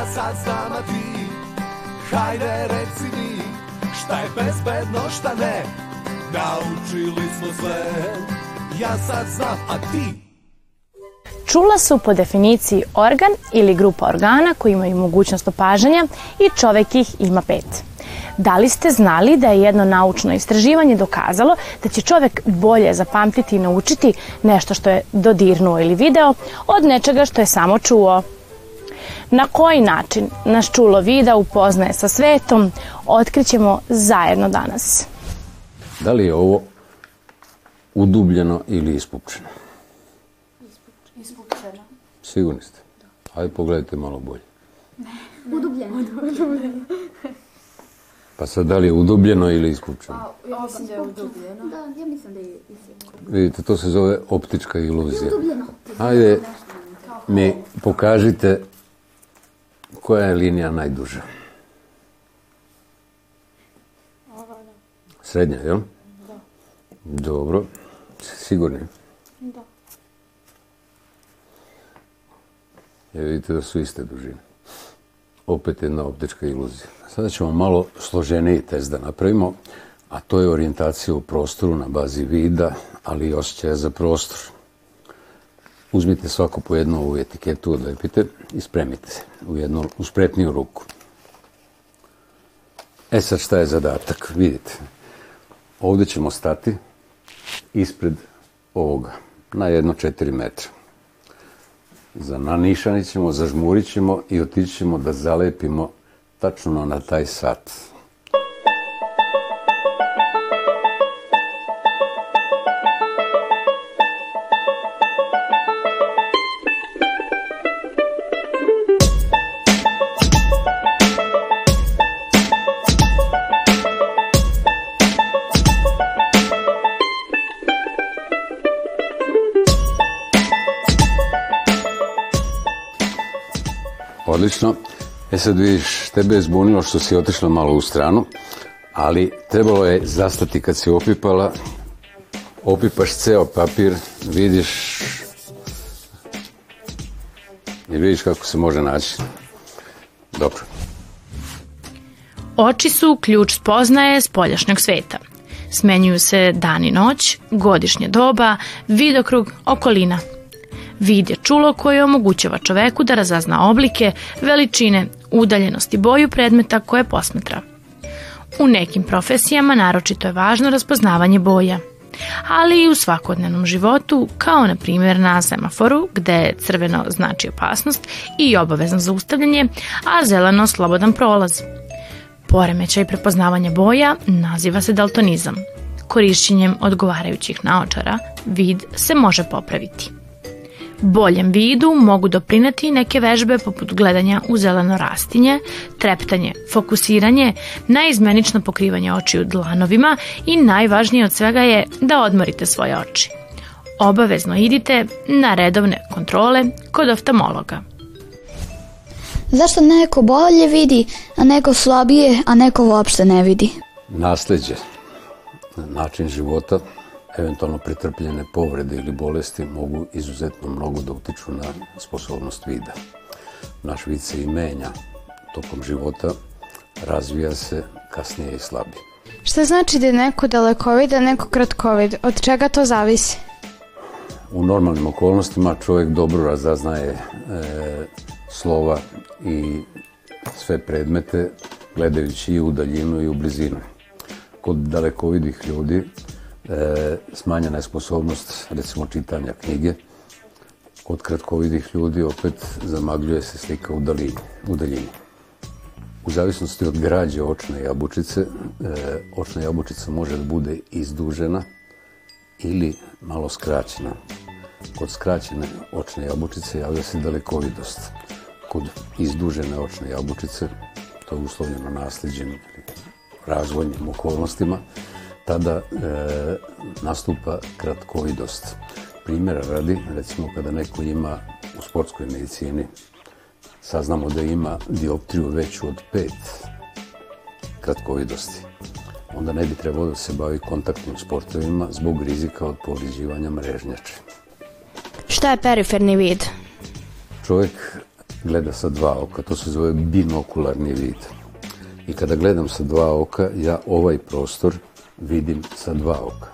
Ja sad znam, a ti Hajde reci mi Šta je bezbedno, šta ne Naučili smo sve Ja sad znam, a ti Čula su po definiciji organ ili grupa organa koji imaju mogućnost opažanja i čovek ih ima pet. Da li ste znali da je jedno naučno istraživanje dokazalo da će čovek bolje zapamtiti i naučiti nešto što je dodirnuo ili video od nečega što je samo čuo? Na koji način naš čulo vida upoznaje sa svetom, otkrićemo zajedno danas. Da li je ovo udubljeno ili ispupčeno? Ispupčeno. Sigurni ste? Da. Ajde pogledajte malo bolje. Ne, udubljeno. udubljeno. Pa sad, da li je udubljeno ili iskupčeno? Pa, ja mislim da je udubljeno. Da, ja mislim da je iskupčeno. Vidite, to se zove optička iluzija. Udubljeno. Ajde, mi pokažite koja je linija najduža? da. Srednja, jel? Da. Dobro. Sigurni? Da. Ja e, vidite da su iste dužine. Opet jedna optička iluzija. Sada ćemo malo složeniji test da napravimo, a to je orijentacija u prostoru na bazi vida, ali i osjećaja za prostor. Uzmite svako po jednu ovu etiketu, odlepite i spremite se u jednu uspretniju ruku. E sad šta je zadatak? Vidite, ovde ćemo stati ispred ovoga, na jedno 4 metra. Zananišanit ćemo, zažmurit ćemo i otići ćemo da zalepimo tačno na taj sat. odlično. E sad vidiš, tebe je zbunilo što si otišla malo u stranu, ali trebalo je zastati kad si opipala, opipaš ceo papir, vidiš i vidiš kako se može naći. Dobro. Oči su ključ spoznaje spoljašnjeg sveta. Smenjuju se dan i noć, godišnje doba, vidokrug, okolina – Vid je čulo koje omogućava čoveku da razazna oblike, veličine, udaljenost i boju predmeta koje posmatra. U nekim profesijama naročito je važno raspoznavanje boja ali i u svakodnevnom životu, kao na primjer na semaforu, gde crveno znači opasnost i obavezno zaustavljanje, a zeleno slobodan prolaz. Poremećaj prepoznavanja boja naziva se daltonizam. Korišćenjem odgovarajućih naočara vid se može popraviti. Boljem vidu mogu doprineti neke vežbe poput gledanja u zeleno rastinje, treptanje, fokusiranje, najizmenično pokrivanje očiju dlanovima i najvažnije od svega je da odmorite svoje oči. Obavezno idite na redovne kontrole kod oftamologa. Zašto neko bolje vidi, a neko slabije, a neko uopšte ne vidi? Nasleđe, način života, eventualno pretrpljene povrede ili bolesti mogu izuzetno mnogo da utiču na sposobnost vida. Naš vid se i menja tokom života, razvija se, kasnije i slabi. Šta znači da je neko dalekovid, a neko kratkovid? Od čega to zavisi? U normalnim okolnostima čovek dobro razaznaje e, slova i sve predmete gledajući i u daljinu i u blizinu. Kod dalekovidih ljudi e, smanjena je sposobnost, recimo, čitanja knjige. Kod kratkovidih ljudi opet zamagljuje se slika u daljini. U, daljini. u zavisnosti od građe očne jabučice, e, očna jabučica može da bude izdužena ili malo skraćena. Kod skraćene očne jabučice javlja se dalekovidost. Kod izdužene očne jabučice, to je uslovljeno nasledđenim ili razvojnim okolnostima, tada e, nastupa kratkovidost. Primjera radi, recimo kada neko ima u sportskoj medicini, saznamo da ima dioptriju veću od 5 kratkovidosti, onda ne bi trebalo da se bavi kontaktnim sportovima zbog rizika od povriđivanja mrežnjače. Šta je periferni vid? Čovjek gleda sa dva oka, to se zove binokularni vid. I kada gledam sa dva oka, ja ovaj prostor vidim sa dva oka.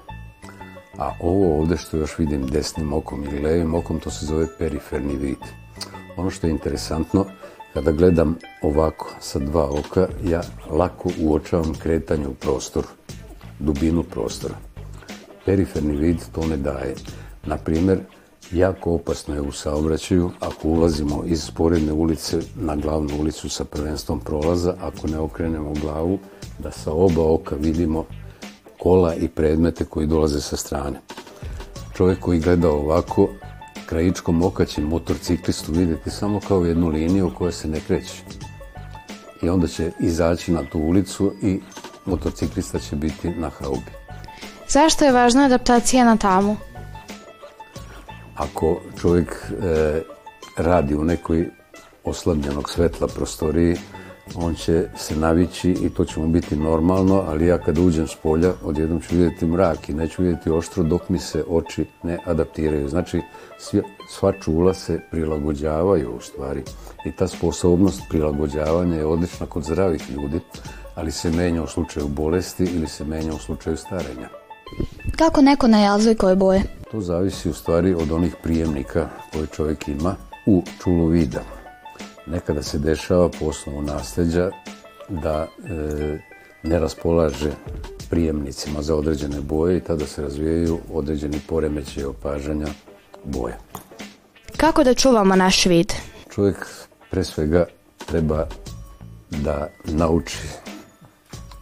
A ovo ovde što još vidim desnim okom ili levim okom, to se zove periferni vid. Ono što je interesantno, kada gledam ovako sa dva oka, ja lako uočavam kretanje u prostoru, dubinu prostora. Periferni vid to ne daje. Naprimer, jako opasno je u saobraćaju ako ulazimo iz sporedne ulice na glavnu ulicu sa prvenstvom prolaza, ako ne okrenemo glavu, da sa oba oka vidimo kola i predmete koji dolaze sa strane. Čovjek koji gleda ovako, krajičkom oka će motorciklistu vidjeti samo kao jednu liniju koja se ne kreće. I onda će izaći na tu ulicu i motociklista će biti na haubi. Zašto je važna adaptacija na tamu? Ako čovjek e, radi u nekoj oslabljenog svetla prostoriji, on će se navići i to će mu biti normalno, ali ja kada uđem s polja, odjednom ću vidjeti mrak i neću vidjeti oštro dok mi se oči ne adaptiraju. Znači, sva čula se prilagođavaju u stvari i ta sposobnost prilagođavanja je odlična kod zdravih ljudi, ali se menja u slučaju bolesti ili se menja u slučaju starenja. Kako neko najazuje koje boje? To zavisi u stvari od onih prijemnika koje čovjek ima u čulu vida nekada se dešava po osnovu nasleđa da e, ne raspolaže prijemnicima za određene boje i tada se razvijaju određeni poremeće opažanja boja. Kako da čuvamo naš vid? Čovjek pre svega treba da nauči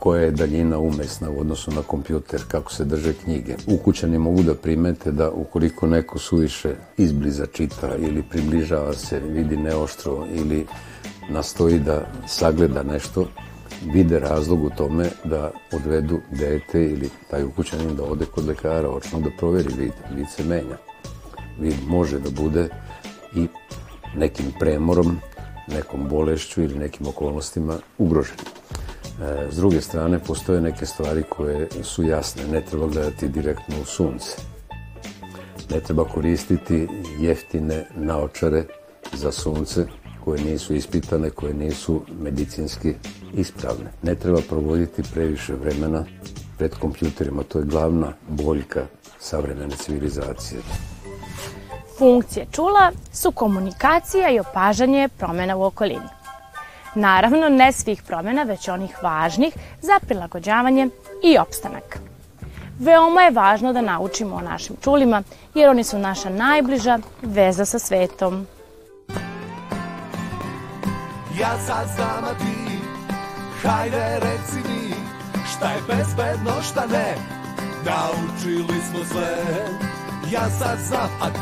koja je daljina umesna u odnosu na kompjuter, kako se drže knjige. Ukućani mogu da primete da ukoliko neko suviše izbliza čita ili približava se, vidi neoštro ili nastoji da sagleda nešto, vide razlog u tome da odvedu dete ili taj ukućanin da ode kod lekara, očno da proveri vid, vid se menja. Vid može da bude i nekim premorom, nekom bolešću ili nekim okolnostima ugrožen. E, s druge strane, postoje neke stvari koje su jasne. Ne treba gledati direktno u sunce. Ne treba koristiti jeftine naočare za sunce koje nisu ispitane, koje nisu medicinski ispravne. Ne treba provoditi previše vremena pred kompjuterima. To je glavna boljka savremene civilizacije. Funkcije čula su komunikacija i opažanje promena u okolini. Naravno, ne svih promjena, već onih važnih za prilagođavanje i opstanak. Veoma je važno da naučimo o našim čulima, jer oni su naša najbliža veza sa svetom. Ja sad znam, a ti, hajde reci mi, šta je bezbedno, šta ne, naučili smo sve. Ja sad znam, a ti...